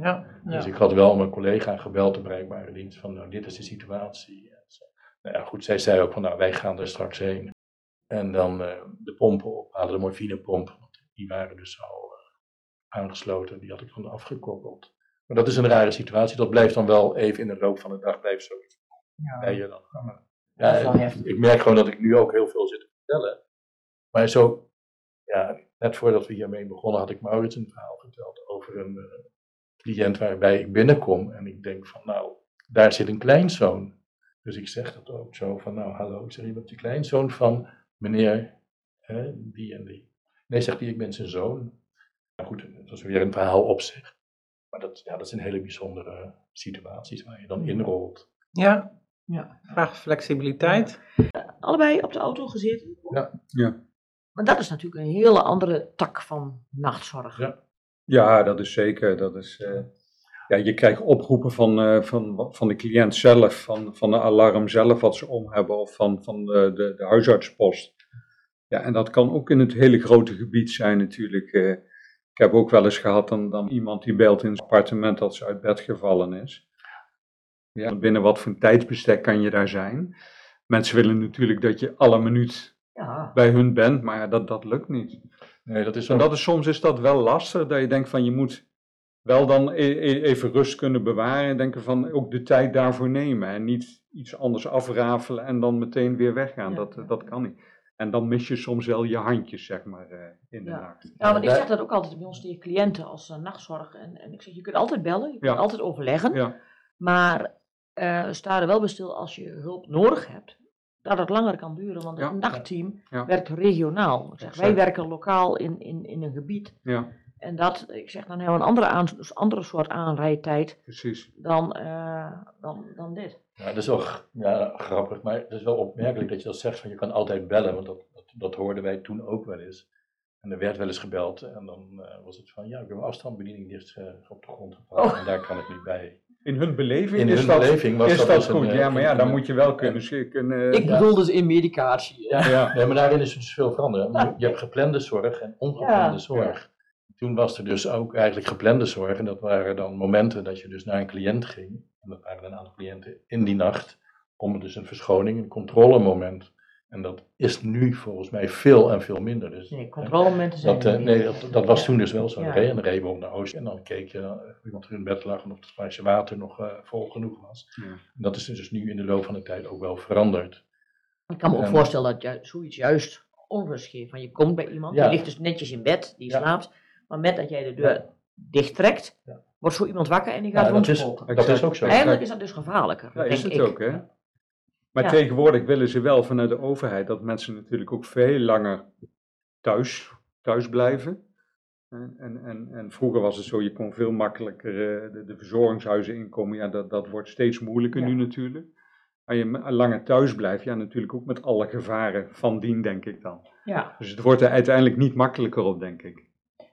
Ja, Dus ik had wel mijn collega gebeld, de bereikbare dienst, van nou, dit is de situatie. Nou ja, goed, zij zei ook van nou, wij gaan er straks heen. En dan eh, de pompen ophalen, de morfinepomp, want die waren dus al eh, aangesloten, die had ik dan afgekoppeld. Maar dat is een rare situatie, dat blijft dan wel even in de loop van de dag, blijft zoiets bij Ja. je dan Ja, ik merk gewoon dat ik nu ook heel veel zit te vertellen. Maar zo, ja, net voordat we hiermee begonnen had ik Maurits een verhaal verteld over een eh, cliënt waarbij ik binnenkom en ik denk van nou, daar zit een kleinzoon. Dus ik zeg dat ook zo van nou hallo, ik zeg je bent de kleinzoon van meneer hè, die en die. Nee, zegt hij, ik ben zijn zoon. Nou goed, dat is weer een verhaal op zich. Maar dat, ja, dat zijn hele bijzondere situaties waar je dan inrolt. ja. Ja. Vraagt flexibiliteit. Allebei op de auto gezeten. Ja. Ja. Maar dat is natuurlijk een hele andere tak van nachtzorg. Ja. Ja, dat is zeker. Dat is, eh, ja, je krijgt oproepen van, eh, van, van de cliënt zelf, van, van de alarm zelf wat ze om hebben, of van, van de, de, de huisartspost. Ja, en dat kan ook in het hele grote gebied zijn natuurlijk. eh. ik heb ook wel eens gehad dan, dan iemand die belt in zijn appartement dat ze uit bed gevallen is. Ja, binnen wat voor tijdsbestek kan je daar zijn? Mensen willen natuurlijk dat je alle minuut Ja. bij hun bent, maar ja, dat, dat lukt niet. Nee, dat is En dat is, soms is dat wel lastig, dat je denkt van je moet wel dan e- e- even rust kunnen bewaren en denken van ook de tijd daarvoor nemen en niet iets anders afrafelen en dan meteen weer weggaan. Ja. Dat, dat kan niet. En dan mis je soms wel je handjes, zeg maar, eh, in de Ja. nacht. Ja, want ik zeg dat ook altijd bij ons tegen cliënten als uh, nachtzorg. En, en ik zeg, je kunt altijd bellen, je kunt Ja. altijd overleggen. Ja, Maar eh sta er wel bij stil als je hulp nodig hebt, dat het langer kan duren. Want het Ja. nachtteam Ja. werkt regionaal. Ik zeg, wij werken lokaal in, in, in een gebied. ja, En dat, ik zeg, dan hebben we een andere, aan, dus andere soort aanrijdtijd precies. dan, eh, dan, dan dit. Ja, dat is wel ja, grappig, maar het is wel opmerkelijk dat je dat zegt van je kan altijd bellen, want dat, dat, dat hoorden wij toen ook wel eens. En er werd wel eens gebeld en dan eh, was het van ja, ik heb mijn afstandsbediening die is eh, op de grond gevallen [LAUGHS] Oh. en daar kan ik niet bij. In hun beleving In is hun dat, beleving was is dat dat dus een, goed. eh, ja, maar ja, dan moet je wel kunnen. kunnen Ik Ja. bedoel dus in medicatie. Ja, ja, Nee, maar daarin is het dus veel veranderd. Je, je hebt geplande zorg en ongeplande Ja. zorg. toen was er dus ook eigenlijk geplande zorg. En dat waren dan momenten dat je dus naar een cliënt ging. En dat waren een aantal cliënten in die nacht. Om dus een verschoning, een controlemoment. En dat is nu volgens mij veel en veel minder. Dus, Nee, controlemomenten zijn dat, er eh, niet nee, dat, dat was Ja. toen dus wel zo. Ja. Dan reed- En dan reden we ook naar Oost. En dan keek je eh, of iemand er in bed lag en of het glaasje water nog eh, vol genoeg was. Ja. En dat is dus nu in de loop van de tijd ook wel veranderd. Ik kan me ook En- voorstellen dat ju- zoiets juist onrust geeft. Van je komt bij iemand, Ja. die ligt dus netjes in bed, die Ja. slaapt. Maar met dat jij de deur dicht trekt, Ja. wordt zo iemand wakker en die Ja, gaat dat, is, dat is ook zo. Eigenlijk is dat dus gevaarlijker, Ja, denk is het ik. ook, hè? Maar Ja. tegenwoordig willen ze wel vanuit de overheid dat mensen natuurlijk ook veel langer thuis, thuis blijven. En, en, en, vroeger was het zo, je kon veel makkelijker eh, de, de verzorgingshuizen inkomen. Ja, dat, dat wordt steeds moeilijker Ja. nu natuurlijk. Maar je langer thuis blijft, ja, natuurlijk ook met alle gevaren van dien, denk ik dan. Ja. Dus het wordt er uiteindelijk niet makkelijker op, denk ik.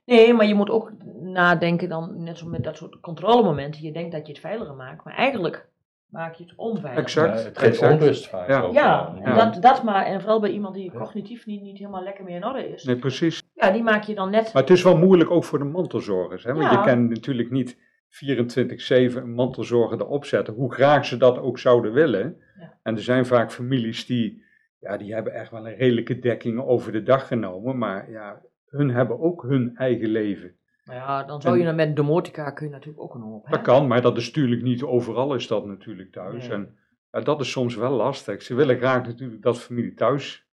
Nee, maar je moet ook nadenken dan, net zo met dat soort controlemomenten. Je denkt dat je het veiliger maakt, maar eigenlijk maak je het onveilig. Exact. Ja, het geeft exact. onrust vaak. Ja. Dat, dat maar, en vooral bij iemand die cognitief niet, niet helemaal lekker meer in orde is. Nee, precies. Ja, die maak je dan net. Maar het is wel moeilijk ook voor de mantelzorgers. Hè? Want Ja. je kan natuurlijk niet 24-7 een mantelzorger erop zetten, hoe graag ze dat ook zouden willen. Ja. En er zijn vaak families die, ja, die hebben echt wel een redelijke dekking over de dag genomen. Maar ja, hun hebben ook hun eigen leven. Nou ja, dan zou je dan met domotica kun je natuurlijk ook een hoop. hè? Dat kan, maar dat is natuurlijk niet overal is dat natuurlijk thuis. Nee. En ja, dat is soms wel lastig. Ze willen graag natuurlijk dat familie thuis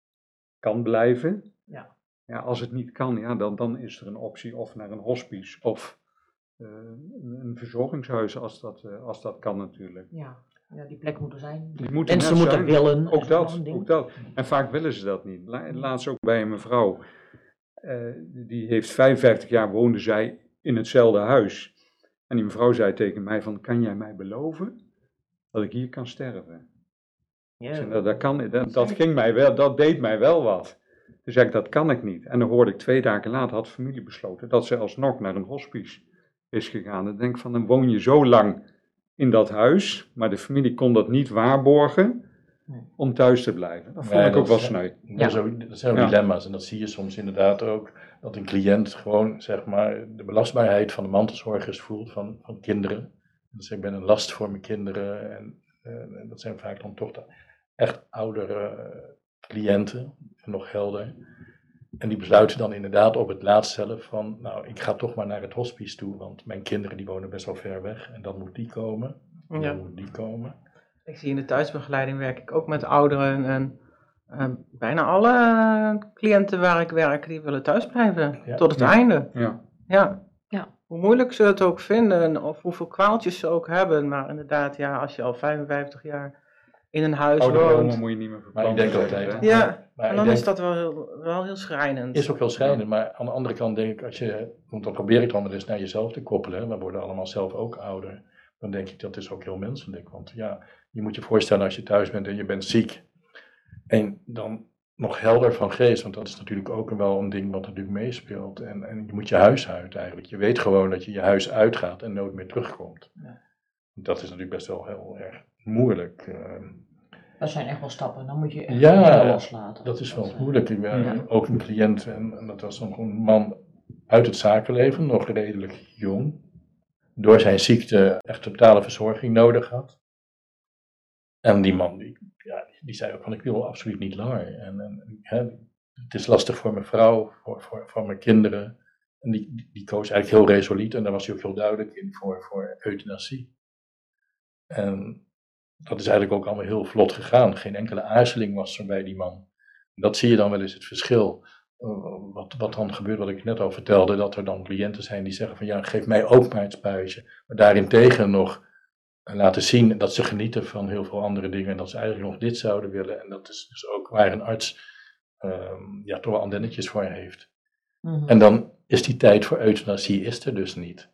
kan blijven. Ja. Ja, als het niet kan, ja, dan, dan is er een optie of naar een hospice of eh, een, verzorgingshuis als dat, eh, als dat kan natuurlijk. Ja. ja, die plek moet er zijn. Die moeten Mensen net moeten willen. Ook dat, ook dat. En vaak willen ze dat niet. La- Laatst ook bij een mevrouw, die heeft 55 jaar woonde zij in hetzelfde huis. En die mevrouw zei tegen mij van, kan jij mij beloven dat ik hier kan sterven? Zei, Ja. nou, dat, kan, dat, dat, ging mij wel, dat deed mij wel wat. Toen zei ik, dat kan ik niet. En dan hoorde ik twee dagen later, had de familie besloten, dat ze alsnog naar een hospice is gegaan. Ik denk van, dan woon je zo lang in dat huis, maar de familie kon dat niet waarborgen. Om thuis te blijven. Dat vond ik ook wel sneu. Dat, zijn Ja. dilemma's en dat zie je soms inderdaad ook. Dat een cliënt gewoon zeg maar de belastbaarheid van de mantelzorgers voelt van, van kinderen. Dus ik ben een last voor mijn kinderen en, eh, en dat zijn vaak dan toch de echt oudere eh, cliënten, nog helder. En die besluiten dan inderdaad op het laatst zelf van, nou ik ga toch maar naar het hospice toe, want mijn kinderen die wonen best wel ver weg en dan moet die komen. En Ja. dan moet die komen. Ik zie in de thuisbegeleiding werk ik ook met ouderen en bijna alle cliënten waar ik werk, die willen thuis blijven Ja. tot het Ja. einde. Ja. Ja. Ja. Hoe moeilijk ze het ook vinden of hoeveel kwaaltjes ze ook hebben, maar inderdaad, ja, als je al 55 jaar in een huis Oude woont, moet je niet meer Maar ik denk altijd- ja, Maar en dan denk- is dat wel heel, wel heel schrijnend. Is ook heel schrijnend, maar aan de andere kant denk ik, als je, want dan probeer ik dan wel eens naar jezelf te koppelen, we worden allemaal zelf ook ouder, dan denk ik dat is ook heel menselijk. Want ja, je moet je voorstellen als je thuis bent en je bent ziek, en dan nog helder van geest, want dat is natuurlijk ook wel een ding wat natuurlijk meespeelt. En, en je moet je huis uit eigenlijk. Je weet gewoon dat je je huis uitgaat en nooit meer terugkomt. Ja. Dat is natuurlijk best wel heel erg moeilijk. eh. Dat zijn echt wel stappen. Dan moet je echt Ja, loslaten. Dat is wel eh, moeilijk. Ik ben Ja. ook een cliënt en, en dat was nog een man uit het zakenleven, nog redelijk jong. Door zijn ziekte echt totale verzorging nodig had. En die man die, ja, die zei ook van ik wil absoluut niet langer. En, hè, het is lastig voor mijn vrouw, voor, voor, voor mijn kinderen. En die, die, koos eigenlijk heel resoluut en daar was hij ook heel duidelijk in voor, voor euthanasie. En dat is eigenlijk ook allemaal heel vlot gegaan. Geen enkele aarzeling was er bij die man. Dat zie je dan wel eens het verschil. Uh, wat, wat dan gebeurt, wat ik net al vertelde, dat er dan cliënten zijn die zeggen van ja, geef mij ook maar het spuitje. Maar daarentegen nog uh, laten zien dat ze genieten van heel veel andere dingen en dat ze eigenlijk nog dit zouden willen. En dat is dus ook waar een arts um, ja, toch wel antennetjes voor heeft. mhm. En dan is die tijd voor euthanasie is er dus niet.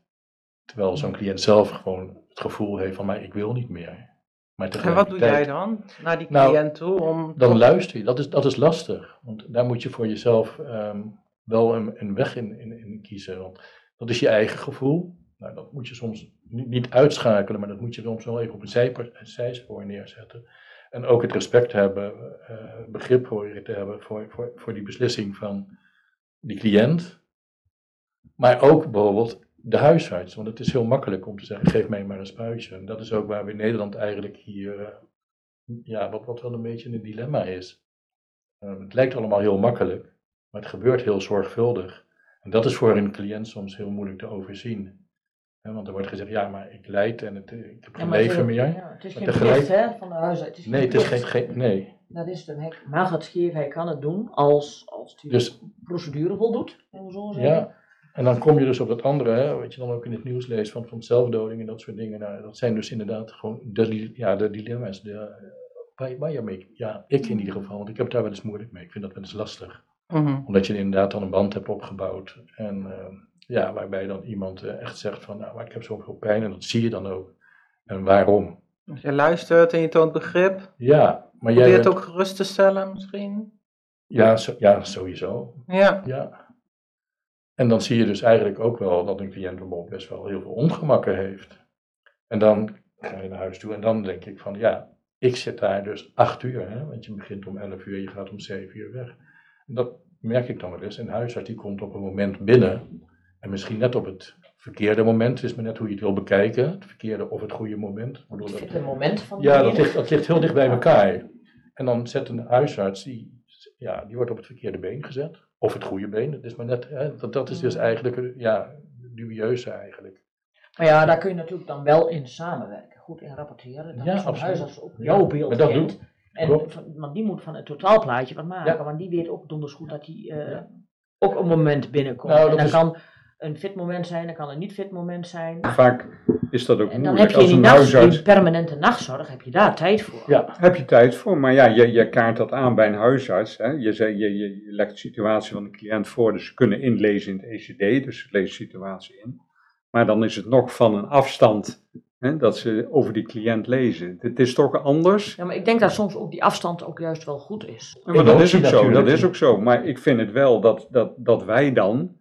Terwijl zo'n cliënt zelf gewoon het gevoel heeft van maar ik wil niet meer. Maar en wat doe jij dan naar die Nou, cliënt toe? Om Dan luister je, dat is, dat is lastig. Want daar moet je voor jezelf ehm, wel een, een weg in, in, in kiezen. Want dat is je eigen gevoel. Nou, dat moet je soms niet, uitschakelen, maar dat moet je soms wel even op een, zijspoor neerzetten. En ook het respect hebben, eh, begrip voor te hebben voor, voor, voor die beslissing van die cliënt. Maar ook bijvoorbeeld de huisarts. Want het is heel makkelijk om te zeggen, geef mij maar een spuitje. En dat is ook waar we in Nederland eigenlijk hier, eh, ja, wat, wat wel een beetje een dilemma is. Eh, het lijkt allemaal heel makkelijk, maar het gebeurt heel zorgvuldig. En dat is voor een cliënt soms heel moeilijk te overzien. Want er wordt gezegd, ja, maar ik leid en het, ik heb geen het leven meer. ja, het is Maar geen tegelijk- plicht hè, van de huisarts. Het is Nee, het is geen, geen nee. Dat is het. Hij mag het geven, hij kan het doen als, als hij Dus de procedure voldoet. zo. Ja, en dan kom je dus op dat andere, hè, wat je dan ook in het nieuws leest van, van zelfdoding en dat soort dingen. Nou, dat zijn dus inderdaad gewoon de, ja, de dilemma's. De, waar, waar je mee, ja, ik in ieder geval, want ik heb daar wel eens moeilijk mee. Ik vind dat wel eens lastig. Mhm. Omdat je inderdaad dan een band hebt opgebouwd. En eh, ja, waarbij dan iemand eh, echt zegt van, nou, maar ik heb zoveel pijn en dat zie je dan ook. En waarom? Dus je luistert en je toont begrip. Ja, maar jij Probeer het ook gerust te stellen misschien. Ja, zo- ja, sowieso. Ja. Ja. En dan zie je dus eigenlijk ook wel dat een cliënt bijvoorbeeld best wel heel veel ongemakken heeft. En dan ga je naar huis toe en dan denk ik van ja, ik zit daar dus acht uur, hè, want je begint om elf uur, je gaat om zeven uur weg. En dat merk ik dan wel eens. Een huisarts die komt op een moment binnen en misschien net op het verkeerde moment, het is maar net hoe je het wil bekijken, het verkeerde of het goede moment. Ik bedoel, Het dat- een moment van ja, dat ligt, dat ligt heel dicht bij elkaar. En dan zet een huisarts, die, ja, die wordt op het verkeerde been gezet. Of het goede been, dat is maar net, hè, dat, dat is dus eigenlijk, eh, ja, dubieuze eigenlijk. Maar ja, daar kun je natuurlijk dan wel in samenwerken. Goed in rapporteren. Dan Ja, is huisarts ook Ja, jouw beeld maar dat kent. doet- En klopt. van, want die moet van het totaalplaatje wat maken. Ja. Want die weet ook donders goed dat hij eh, Ja. ook een moment binnenkomt. Nou, en dan is- kan een fit moment zijn, dan kan een niet fit moment zijn. Vaak is dat ook En dan heb je als die, een nacht, huisarts. die permanente nachtzorg, heb je daar tijd voor. Ja, heb je tijd voor, maar ja, je, je kaart dat aan bij een huisarts. Hè. Je, je, je, je legt de situatie van de cliënt voor, dus ze kunnen inlezen in het ECD, dus ze lezen de situatie in. Maar dan is het nog van een afstand hè, dat ze over die cliënt lezen. Het is toch anders. Ja, maar ik denk dat soms ook die afstand ook juist wel goed is. Ja, maar dat is ook zo, dat is ook zo. Maar ik vind het wel dat, dat, dat wij dan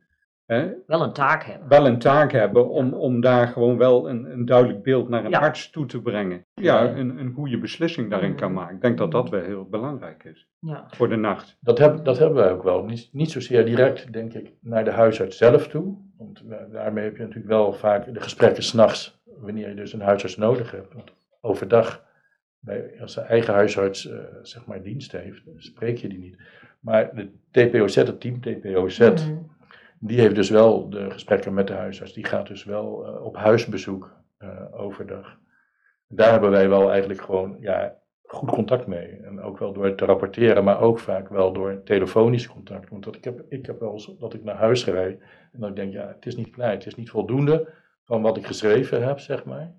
hè, Wel een taak hebben. wel een taak hebben om, om daar gewoon wel een, een duidelijk beeld naar een Ja. arts toe te brengen. Ja, een, een goede beslissing daarin kan maken. Ik denk dat dat wel heel belangrijk is Ja. voor de nacht. dat, heb, dat hebben wij ook wel. Niet, niet zozeer direct, denk ik, naar de huisarts zelf toe. Want eh, daarmee heb je natuurlijk wel vaak de gesprekken s'nachts, wanneer je dus een huisarts nodig hebt. Want overdag, bij, als de eigen huisarts eh, zeg maar dienst heeft, spreek je die niet. Maar de TPOZ, het team TPOZ, Mhm. Die heeft dus wel de gesprekken met de huisarts. Die gaat dus wel eh, op huisbezoek eh, overdag. Daar hebben wij wel eigenlijk gewoon ja, goed contact mee. En ook wel door te rapporteren, maar ook vaak wel door telefonisch contact. Want dat ik, heb, ik heb wel dat ik naar huis rijd en dan denk ik, ja, het is niet klaar. Het is niet voldoende van wat ik geschreven heb, zeg maar.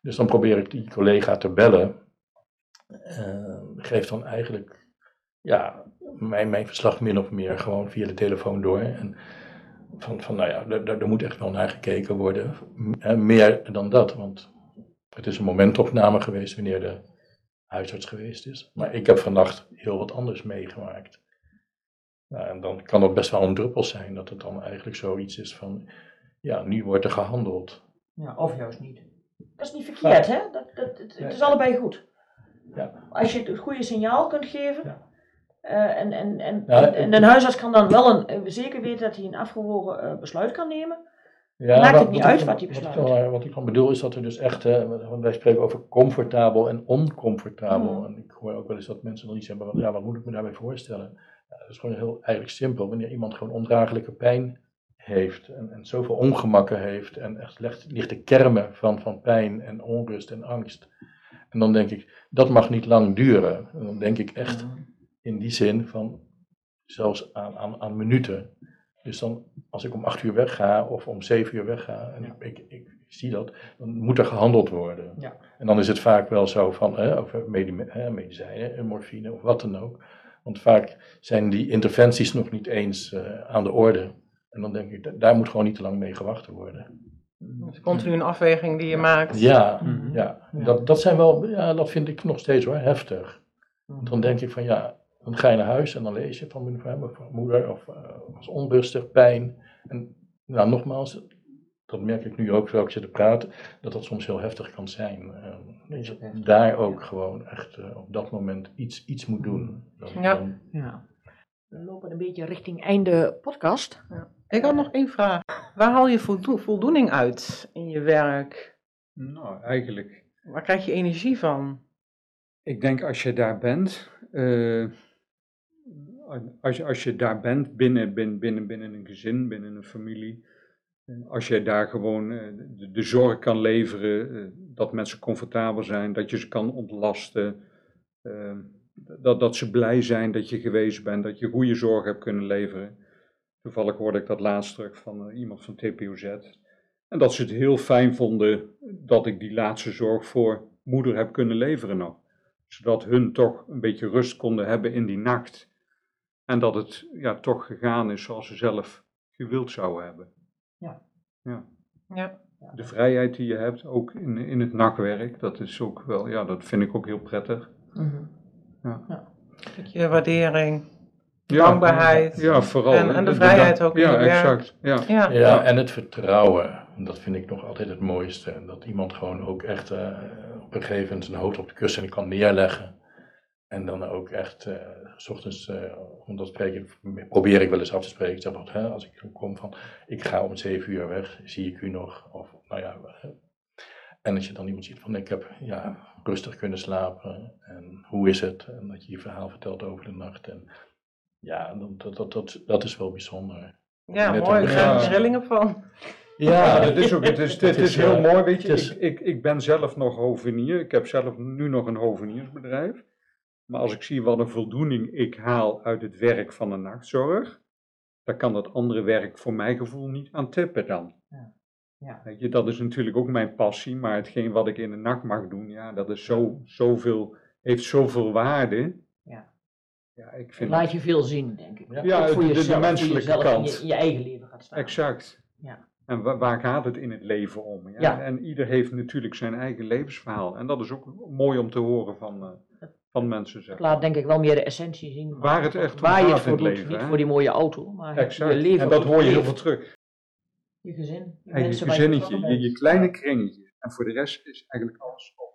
Dus dan probeer ik die collega te bellen. Eh, geef dan eigenlijk ja, mijn, mijn verslag min of meer gewoon via de telefoon door. En van, van nou ja, er, er er moet echt wel naar gekeken worden. Meer dan dat, want het is een momentopname geweest wanneer de huisarts geweest is. Maar ik heb vannacht heel wat anders meegemaakt. Nou, en dan kan dat best wel een druppel zijn, dat het dan eigenlijk zoiets is van, ja, nu wordt er gehandeld. Ja, of juist niet. Dat is niet verkeerd, hè? Dat, dat, het, het is allebei goed. Ja. Als je het goede signaal kunt geven. Ja. Eh, en, en, en, Ja, en, en een huisarts kan dan wel een, eh, zeker weten dat hij een afgewogen eh, besluit kan nemen. Ja, Maakt het niet uit ik- wat hij wat ik besluit. dan- Wat ik dan bedoel is dat er dus echt, hè, want wij spreken over comfortabel en oncomfortabel. Mhm. En ik hoor ook wel eens dat mensen dan iets hebben van, ja, wat moet ik me daarbij voorstellen? Ja, dat is gewoon heel eigenlijk simpel. Wanneer iemand gewoon ondraaglijke pijn heeft en, en zoveel ongemakken heeft en echt ligt, ligt de kermen van, van pijn en onrust en angst. En dan denk ik, dat mag niet lang duren. En dan denk ik echt in die zin van zelfs aan, aan, aan minuten. Dus dan, als ik om acht uur wegga of om zeven uur wegga en ik, ik, ik zie dat, dan moet er gehandeld worden. Ja. En dan is het vaak wel zo van, hè, over medi- hè, medicijnen, en morfine of wat dan ook. Want vaak zijn die interventies nog niet eens eh, aan de orde. En dan denk ik, da- daar moet gewoon niet te lang mee gewacht worden. Het is continu een afweging die je maakt. Ja, Mhm. ja. Ja. Dat, dat zijn wel, ja, dat vind ik nog steeds hoor, heftig. Mhm. Dan denk ik van ja, dan ga je naar huis en dan lees je van mijn, van mijn moeder of uh, was onrustig, pijn. En nou, nogmaals, dat merk ik nu ook zo ik zit te praten, dat dat soms heel heftig kan zijn. Uh, dat je daar ook gewoon echt uh, op dat moment iets, iets moet doen. Dan, Ja. dan, Ja. We lopen een beetje richting einde podcast. Ja. Ik had nog één vraag. Waar haal je voldo- voldoening uit in je werk? Nou, eigenlijk, Waar krijg je energie van? ik denk als je daar bent, eh, als, je, als je daar bent binnen, binnen, binnen, binnen een gezin, binnen een familie, eh, als je daar gewoon eh, de, de zorg kan leveren, eh, dat mensen comfortabel zijn, dat je ze kan ontlasten, eh, dat, dat ze blij zijn dat je geweest bent, dat je goede zorg hebt kunnen leveren. Toevallig hoorde ik dat laatst terug van iemand van TPOZ. En dat ze het heel fijn vonden dat ik die laatste zorg voor moeder heb kunnen leveren nog. Zodat hun toch een beetje rust konden hebben in die nacht. En dat het ja, toch gegaan is zoals ze zelf gewild zouden hebben. Ja. De vrijheid die je hebt, ook in, in het nachtwerk, dat is ook wel, ja, dat vind ik ook heel prettig. Stukje waardering. Ja, Dankbaarheid. Ja, vooral. En- en de vrijheid ook in Ja, je werk. exact. Ja. Ja. Ja, en het vertrouwen. Dat vind ik nog altijd het mooiste. En dat iemand gewoon ook echt eh, op een gegeven moment zijn hoofd op de kussen kan neerleggen. En dan ook echt, eh, s ochtends, eh om dat spreken, probeer ik wel eens af te spreken. Ik zeg wat, hè, als ik kom van, ik ga om zeven uur weg, zie ik u nog? Of, nou ja, hè. en als je dan iemand ziet van, ik heb ja, rustig kunnen slapen. En hoe is het? En dat je je verhaal vertelt over de nacht. En ja, dat, dat, dat, dat, dat is wel bijzonder. Ja, Net mooi. Ik er trillingen van. Ja, het is ook, het is, [LAUGHS] het is heel mooi, weet je. Ik, ik, ik ben zelf nog hovenier. Ik heb zelf nu nog een hoveniersbedrijf. Maar als ik zie wat een voldoening ik haal uit het werk van de nachtzorg, dan kan dat andere werk voor mijn gevoel niet aan tippen dan. Ja. Ja. Weet je, dat is natuurlijk ook mijn passie, maar hetgeen wat ik in de nacht mag doen, ja, dat is zo, zoveel, heeft zoveel waarde. Ja. Ja, ik vind laat je veel zien, denk ik. Ja, Ook voor de- de jezelf, menselijke voor jezelf kant. In je, je eigen leven gaat staan. Exact. Ja. En wa- waar gaat het in het leven om? Ja? Ja. En ieder heeft natuurlijk zijn eigen levensverhaal. En dat is ook mooi om te horen van, eh, van mensen. Zeg. Het laat denk ik wel meer de essentie zien. Waar het echt om waar je gaat het voor in het doet. leven, Niet hè? voor die mooie auto, maar Exact. je leven. en dat hoor je heel veel terug. Je gezin, je En je mensen waar je gezinnetje, je, kleine kringetje. En voor de rest is eigenlijk alles op.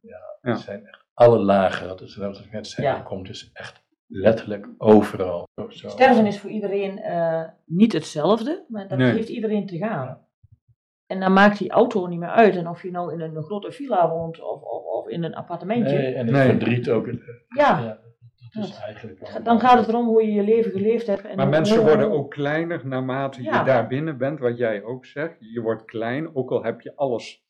Ja. Het zijn echt alle lagen, dat is wat ik net zei, Ja. komt dus echt letterlijk overal. Zo. Sterven is voor iedereen eh, niet hetzelfde, maar dat Nee. heeft iedereen te gaan. En dan maakt die auto niet meer uit. En of je nou in een grote villa woont of, of, of in een appartementje. Nee, en het Nee. verdriet ook. Ja, Ja, dat is eigenlijk wel- dan gaat het erom hoe je je leven geleefd hebt. En Maar mensen worden ook kleiner naarmate Ja. je daar binnen bent, wat jij ook zegt. Je wordt klein, ook al heb je alles.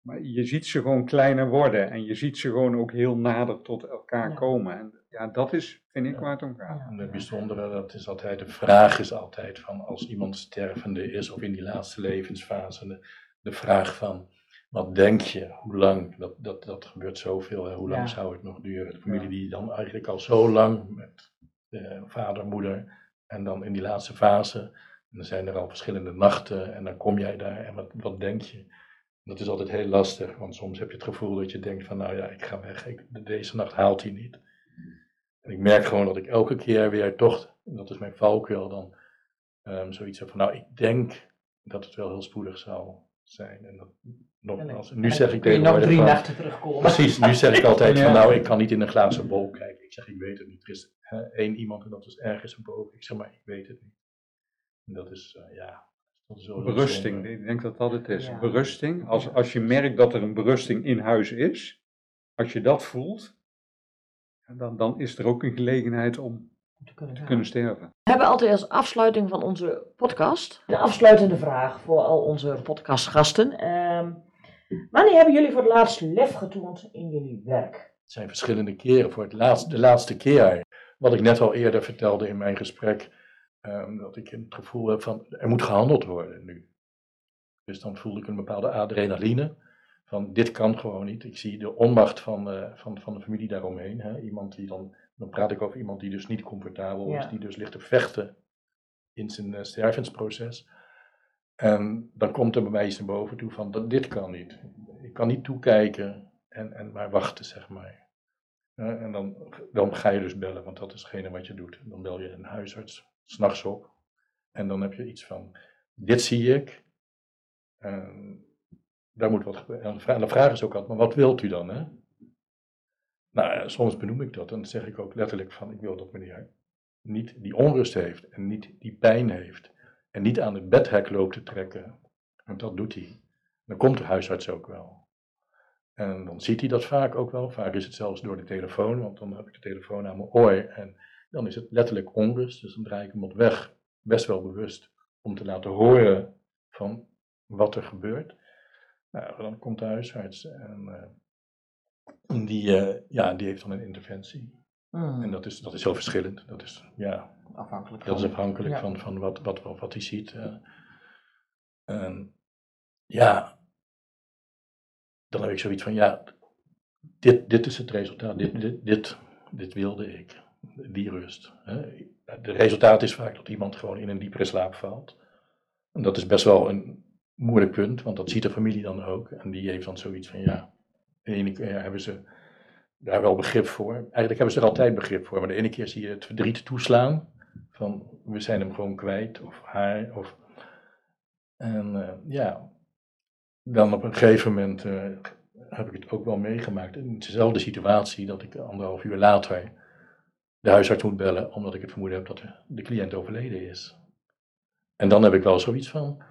Maar je ziet ze gewoon kleiner worden. En je ziet ze gewoon ook heel nader tot elkaar Ja. komen. En ja, dat is, vind ik, waar het om gaat. En het bijzondere, dat is altijd, de vraag is altijd van als iemand stervende is of in die laatste levensfase, de, de vraag van wat denk je, hoe lang, dat, dat, dat gebeurt zoveel, hè, hoe lang Ja. zou het nog duren? De familie die dan eigenlijk al zo lang met eh, vader, moeder en dan in die laatste fase, en dan zijn er al verschillende nachten en dan kom jij daar en wat, wat denk je? Dat is altijd heel lastig, want soms heb je het gevoel dat je denkt van nou ja, ik ga weg, ik, deze nacht haalt hij niet. En ik merk gewoon dat ik elke keer weer toch, en dat is mijn valkuil dan, ehm, zoiets heb van, nou, ik denk dat het wel heel spoedig zal zijn. En dat, nogmaals, nu zeg ik kun je nog tegenwoordig drie van- nachten terugkomen. Precies, nu zeg ik [LAUGHS] altijd van, nou, ik kan niet in een glazen bol kijken. Ik zeg, ik weet het niet. Er is hè, één iemand en dat is ergens erboven. Ik zeg, maar ik weet het niet. En dat is, eh, ja, dat is Berusting, zonde. ik denk dat dat het is. Ja. Berusting, als, als je merkt dat er een berusting in huis is, als je dat voelt, dan, dan is er ook een gelegenheid om te kunnen te gaan. kunnen sterven. We hebben altijd als afsluiting van onze podcast een afsluitende vraag voor al onze podcastgasten. Ehm, wanneer hebben jullie voor het laatst lef getoond in jullie werk? Het zijn verschillende keren. Voor het laatste, de laatste keer, wat ik net al eerder vertelde in mijn gesprek, ehm, dat ik het gevoel heb van, er moet gehandeld worden nu. Dus dan voelde ik een bepaalde adrenaline, van dit kan gewoon niet. Ik zie de onmacht van, eh, van, van de familie daaromheen. Hè? Iemand die dan, dan praat ik over iemand die dus niet comfortabel is, die dus ligt te vechten in zijn eh, stervensproces. En dan komt er bij mij iets naar boven toe van, dat, dit kan niet. Ik kan niet toekijken en, en maar wachten, zeg maar. Ja, en dan, dan ga je dus bellen, want dat is hetgene wat je doet. Dan bel je een huisarts s'nachts op. En dan heb je iets van, dit zie ik. En daar moet wat. En de vraag, de vraag is ook altijd, maar wat wilt u dan? Hè? Nou, soms benoem ik dat en dan zeg ik ook letterlijk van, ik wil dat meneer niet die onrust heeft en niet die pijn heeft. en niet aan het bedhek loopt te trekken, want dat doet hij, dan komt de huisarts ook wel. En dan ziet hij dat vaak ook wel. Vaak is het zelfs door de telefoon, want dan heb ik de telefoon aan mijn oor en dan is het letterlijk onrust. Dus dan draai ik hem op weg, best wel bewust, om te laten horen van wat er gebeurt. Nou, dan komt de huisarts en uh, die, uh, ja, die heeft dan een interventie. Mm. En dat is, dat is heel verschillend. Dat is, ja, afhankelijk dat is van. afhankelijk ja. van, van wat, wat, wat, wat hij ziet. eh. En ja, dan heb ik zoiets van, ja, dit, dit is het resultaat, dit, dit, dit, dit wilde ik, die rust. Het resultaat is vaak dat iemand gewoon in een diepere slaap valt. En dat is best wel een moeilijk punt, want dat ziet de familie dan ook. En die heeft dan zoiets van, ja, de ene keer hebben ze daar wel begrip voor. Eigenlijk hebben ze er altijd begrip voor, maar de ene keer zie je het verdriet toeslaan. Van, we zijn hem gewoon kwijt, of haar, of... En eh, ja, dan op een gegeven moment eh, heb ik het ook wel meegemaakt. In dezelfde situatie dat ik anderhalf uur later de huisarts moet bellen, omdat ik het vermoeden heb dat de, de cliënt overleden is. En dan heb ik wel zoiets van,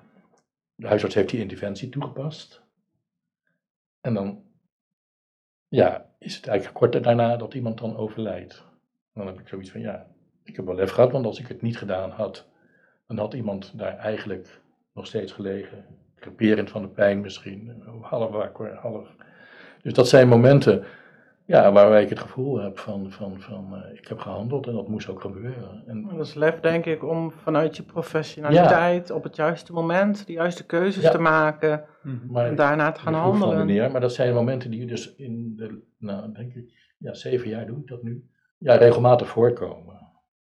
de huisarts heeft die interventie toegepast. En dan, ja, is het eigenlijk kort daarna dat iemand dan overlijdt. Dan heb ik zoiets van, ja, ik heb wel lef gehad, want als ik het niet gedaan had, dan had iemand daar eigenlijk nog steeds gelegen. Creperend van de pijn misschien, half wakker, half... Dus dat zijn momenten ja, waarbij ik het gevoel heb van, van, van uh, ik heb gehandeld en dat moest ook gebeuren. En, Dat is lef, denk ik, om vanuit je professionaliteit op het juiste moment de juiste keuzes Ja. te maken maar en daarna te gaan van handelen. maar dat zijn momenten die dus in de, nou denk ik, ja, zeven jaar doe ik dat nu, ja, regelmatig voorkomen.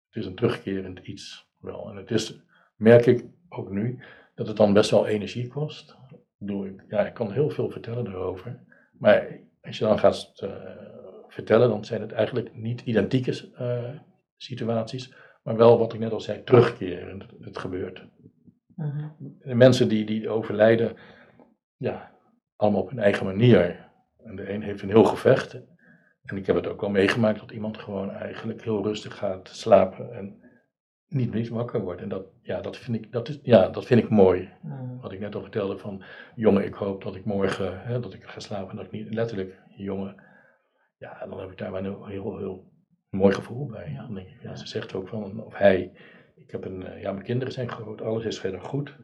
Het is een terugkerend iets wel. En het is, merk ik ook nu, dat het dan best wel energie kost. Ik bedoel, ik, ja, ik kan heel veel vertellen erover, maar als je dan gaat eh, vertellen, dan zijn het eigenlijk niet identieke eh, situaties, maar wel wat ik net al zei, terugkerend. Het, het gebeurt. Mhm. De mensen die, die overlijden, ja, allemaal op hun eigen manier. En de een heeft een heel gevecht. En ik heb het ook wel meegemaakt dat iemand gewoon eigenlijk heel rustig gaat slapen en niet meer wakker wordt. En dat, ja, dat, vind ik, dat, is, ja, dat vind ik mooi. Mhm. Wat ik net al vertelde van, jongen, ik hoop dat ik morgen, hè, dat ik ga slapen en dat ik niet, letterlijk, jongen, ja, dan heb ik daar wel een heel, heel, heel mooi gevoel bij. Ja. Dan denk ik, ja, ze zegt ook van, of hij, ik heb een, ja, mijn kinderen zijn groot, alles is verder goed.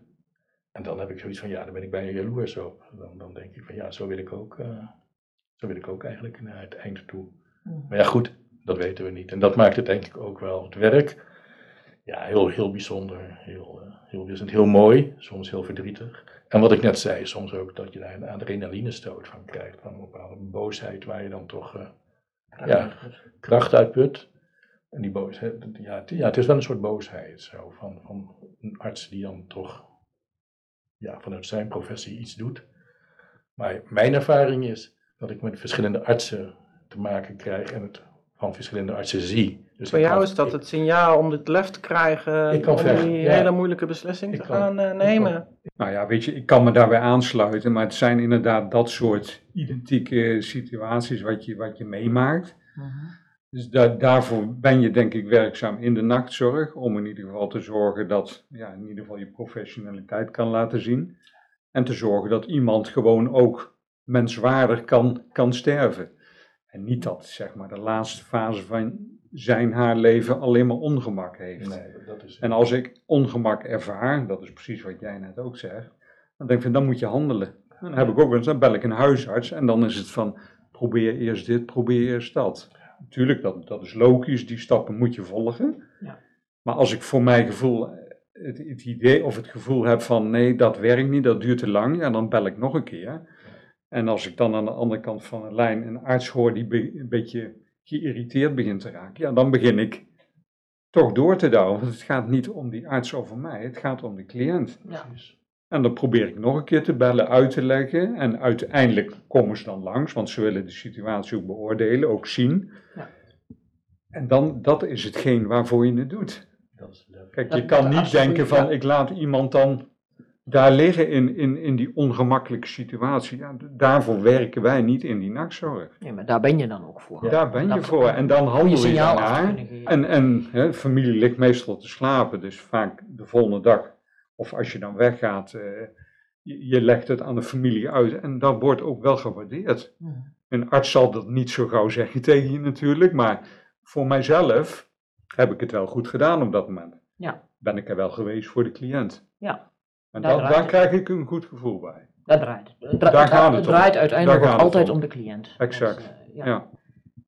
En dan heb ik zoiets van, ja, dan ben ik bijna jaloers op. Dan, dan denk ik van, ja, zo wil ik ook, eh, zo wil ik ook eigenlijk naar het eind toe. Mhm. Maar ja, goed, dat weten we niet. En dat maakt het denk ik ook wel het werk. Ja, heel, heel bijzonder, heel, eh, heel wisselend, heel mooi, soms heel verdrietig. En wat ik net zei, soms ook dat je daar een adrenalinestoot van krijgt, van een bepaalde boosheid waar je dan toch eh, ja, kracht uitput. En die boosheid, ja, het, ja, het is wel een soort boosheid zo, van, van een arts die dan toch ja, vanuit zijn professie iets doet. Maar mijn ervaring is dat ik met verschillende artsen te maken krijg en het van verschillende artsen zie. Dus Voor jou kan- is dat ik- het signaal om dit lef te krijgen, Ik kan om vechten, die ja. hele moeilijke beslissing Ik te kan- gaan eh, nemen. Nou ja, weet je, ik kan me daarbij aansluiten, maar het zijn inderdaad dat soort identieke situaties wat je, wat je meemaakt. Mhm. Dus da- daarvoor ben je denk ik werkzaam in de nachtzorg, om in ieder geval te zorgen dat ja, in ieder geval je professionaliteit kan laten zien. En te zorgen dat iemand gewoon ook menswaardig kan, kan sterven. En niet dat zeg maar de laatste fase van zijn haar leven alleen maar ongemak heeft. Nee, dat is. En als ik ongemak ervaar, dat is precies wat jij net ook zegt, dan denk ik van dan moet je handelen. En dan heb ik ook wel eens, dan bel ik een huisarts en dan is het van probeer eerst dit, probeer eerst dat. Natuurlijk, dat, dat is logisch, die stappen moet je volgen. Ja. Maar als ik voor mijn gevoel eh, het, het idee of het gevoel heb van nee, dat werkt niet, dat duurt te lang, ja, dan bel ik nog een keer. En als ik dan aan de andere kant van de lijn een arts hoor die be- een beetje geïrriteerd begint te raken, ja, dan begin ik toch door te douwen. Want het gaat niet om die arts of om mij, het gaat om de cliënt. Ja. En dan probeer ik nog een keer te bellen, uit te leggen. En uiteindelijk komen ze dan langs, want ze willen de situatie ook beoordelen, ook zien. Ja. En dan, dat is hetgeen waarvoor je het doet. Dat is leuk. Kijk, Dat- je kan dat niet denken van, ja. ik laat iemand dan daar liggen in, in, in die ongemakkelijke situatie. Ja, daarvoor werken wij niet in die nachtzorg. Nee, maar daar ben je dan ook voor. Daar ben je voor. En dan handel je daarnaar. En, en hè, familie ligt meestal te slapen, dus vaak de volgende dag of als je dan weggaat, eh, je, je legt het aan de familie uit en dat wordt ook wel gewaardeerd. Een arts zal dat niet zo gauw zeggen [LAUGHS] tegen je natuurlijk, maar voor mijzelf heb ik het wel goed gedaan op dat moment. Ja. Ben ik er wel geweest voor de cliënt. Ja. En Daar dat, draait daar het. krijg ik een goed gevoel bij. Dat draait. Het dra- Daar gaat het om. draait uiteindelijk ook het altijd om. om de cliënt. Exact. Eh, ja. Ja.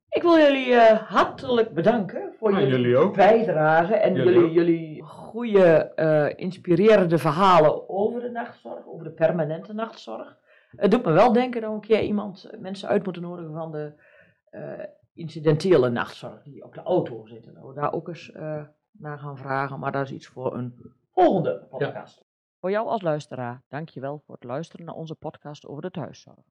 Ik wil jullie eh, hartelijk bedanken voor jullie, bijdrage en Jullie jullie, goede, eh, inspirerende verhalen over de nachtzorg, over de permanente nachtzorg. Het doet me wel denken dat we een keer iemand, mensen uit moeten nodigen van de eh, incidentele nachtzorg, die op de auto zitten. Dat we daar ook eens eh, naar gaan vragen, maar dat is iets voor een volgende podcast. Voor jou als luisteraar, dankjewel voor het luisteren naar onze podcast over de thuiszorg.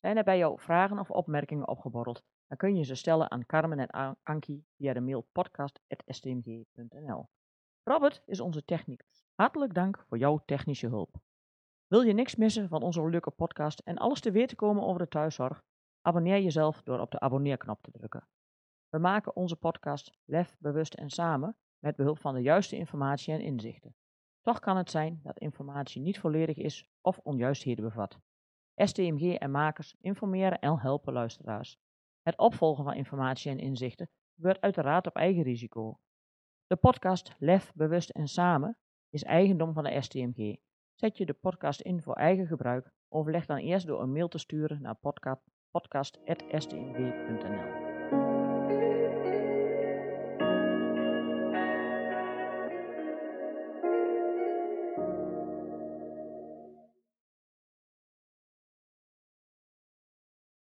Zijn er bij jou vragen of opmerkingen opgeborreld? Dan kun je ze stellen aan Carmen en An- Ankie via de mail podcast.stmg.nl. Robert is onze technicus. Hartelijk dank voor jouw technische hulp. Wil je niks missen van onze leuke podcast en alles te weten komen over de thuiszorg? Abonneer jezelf door op de abonneerknop te drukken. We maken onze podcast lef, bewust en samen met behulp van de juiste informatie en inzichten. Toch kan het zijn dat informatie niet volledig is of onjuistheden bevat. STMG en makers informeren en helpen luisteraars. Het opvolgen van informatie en inzichten gebeurt uiteraard op eigen risico. De podcast Lef, Bewust en Samen is eigendom van de STMG. Zet je de podcast in voor eigen gebruik, overleg dan eerst door een mail te sturen naar podca- podcast.stmg.nl.